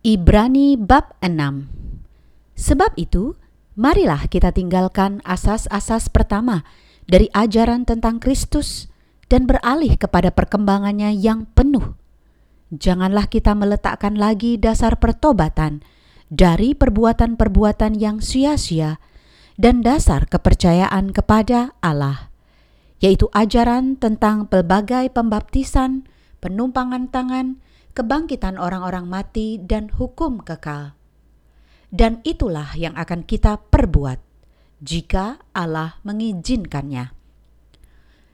Ibrani bab 6 Sebab itu, marilah kita tinggalkan asas-asas pertama dari ajaran tentang Kristus dan beralih kepada perkembangannya yang penuh. Janganlah kita meletakkan lagi dasar pertobatan dari perbuatan-perbuatan yang sia-sia dan dasar kepercayaan kepada Allah, yaitu ajaran tentang pelbagai pembaptisan, penumpangan tangan, kebangkitan orang-orang mati, dan hukum kekal. Dan itulah yang akan kita perbuat jika Allah mengizinkannya.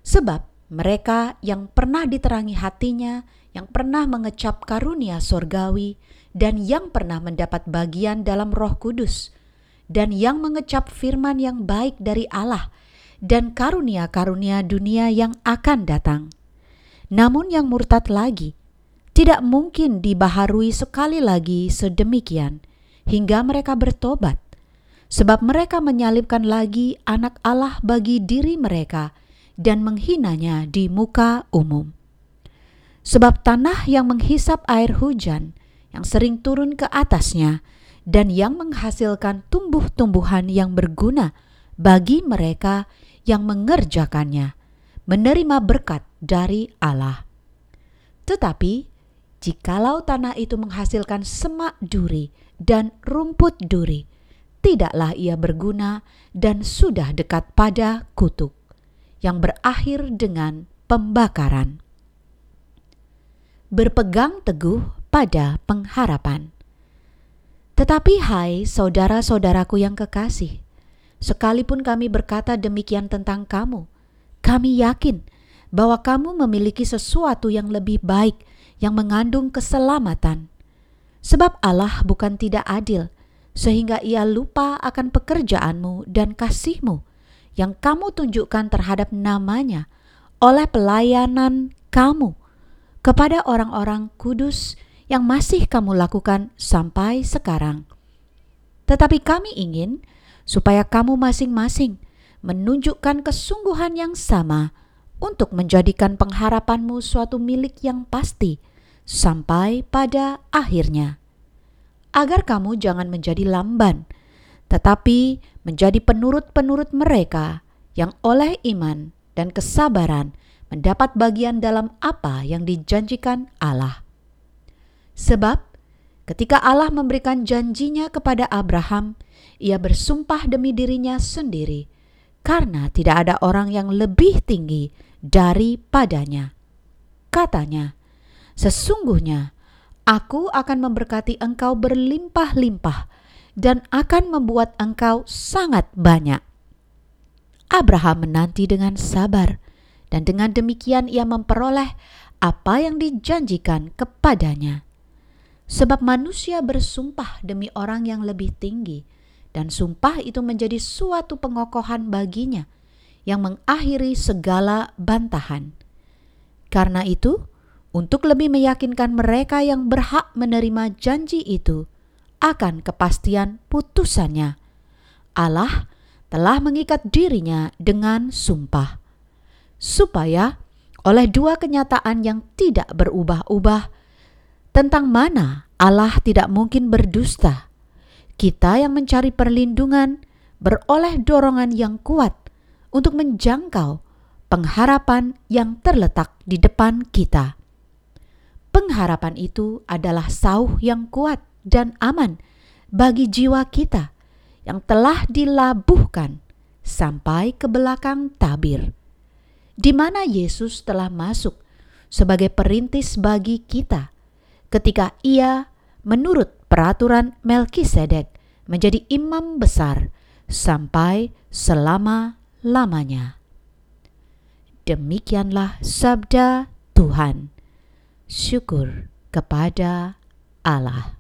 Sebab mereka yang pernah diterangi hatinya, yang pernah mengecap karunia sorgawi, dan yang pernah mendapat bagian dalam roh kudus, dan yang mengecap firman yang baik dari Allah, dan karunia-karunia dunia yang akan datang. Namun yang murtad lagi, tidak mungkin dibaharui sekali lagi sedemikian hingga mereka bertobat, sebab mereka menyalibkan lagi Anak Allah bagi diri mereka dan menghinanya di muka umum. Sebab tanah yang menghisap air hujan, yang sering turun ke atasnya, dan yang menghasilkan tumbuh-tumbuhan yang berguna bagi mereka yang mengerjakannya, menerima berkat dari Allah. Tetapi Jikalau tanah itu menghasilkan semak duri dan rumput duri, tidaklah ia berguna dan sudah dekat pada kutuk, yang berakhir dengan pembakaran. Berpegang teguh pada pengharapan. Tetapi hai saudara-saudaraku yang kekasih, sekalipun kami berkata demikian tentang kamu, kami yakin bahwa kamu memiliki sesuatu yang lebih baik yang mengandung keselamatan. Sebab Allah bukan tidak adil, sehingga ia lupa akan pekerjaanmu dan kasihmu yang kamu tunjukkan terhadap namanya oleh pelayanan kamu kepada orang-orang kudus yang masih kamu lakukan sampai sekarang. Tetapi kami ingin supaya kamu masing-masing menunjukkan kesungguhan yang sama untuk menjadikan pengharapanmu suatu milik yang pasti sampai pada akhirnya. Agar kamu jangan menjadi lamban, tetapi menjadi penurut-penurut mereka yang oleh iman dan kesabaran mendapat bagian dalam apa yang dijanjikan Allah. Sebab ketika Allah memberikan janjinya kepada Abraham, ia bersumpah demi dirinya sendiri, karena tidak ada orang yang lebih tinggi daripadanya. Katanya, "Sesungguhnya aku akan memberkati engkau berlimpah-limpah dan akan membuat engkau sangat banyak." Abraham menanti dengan sabar, dan dengan demikian ia memperoleh apa yang dijanjikan kepadanya. Sebab manusia bersumpah demi orang yang lebih tinggi, dan sumpah itu menjadi suatu pengokohan baginya yang mengakhiri segala bantahan. Karena itu, untuk lebih meyakinkan mereka yang berhak menerima janji itu akan kepastian putusannya, Allah telah mengikat dirinya dengan sumpah, supaya oleh dua kenyataan yang tidak berubah-ubah tentang mana Allah tidak mungkin berdusta kita yang mencari perlindungan beroleh dorongan yang kuat untuk menjangkau pengharapan yang terletak di depan kita. Pengharapan itu adalah sauh yang kuat dan aman bagi jiwa kita yang telah dilabuhkan sampai ke belakang tabir, di mana Yesus telah masuk sebagai perintis bagi kita ketika Ia menurut peraturan Melkisedek menjadi imam besar sampai selama-lamanya. Demikianlah sabda Tuhan. Syukur kepada Allah.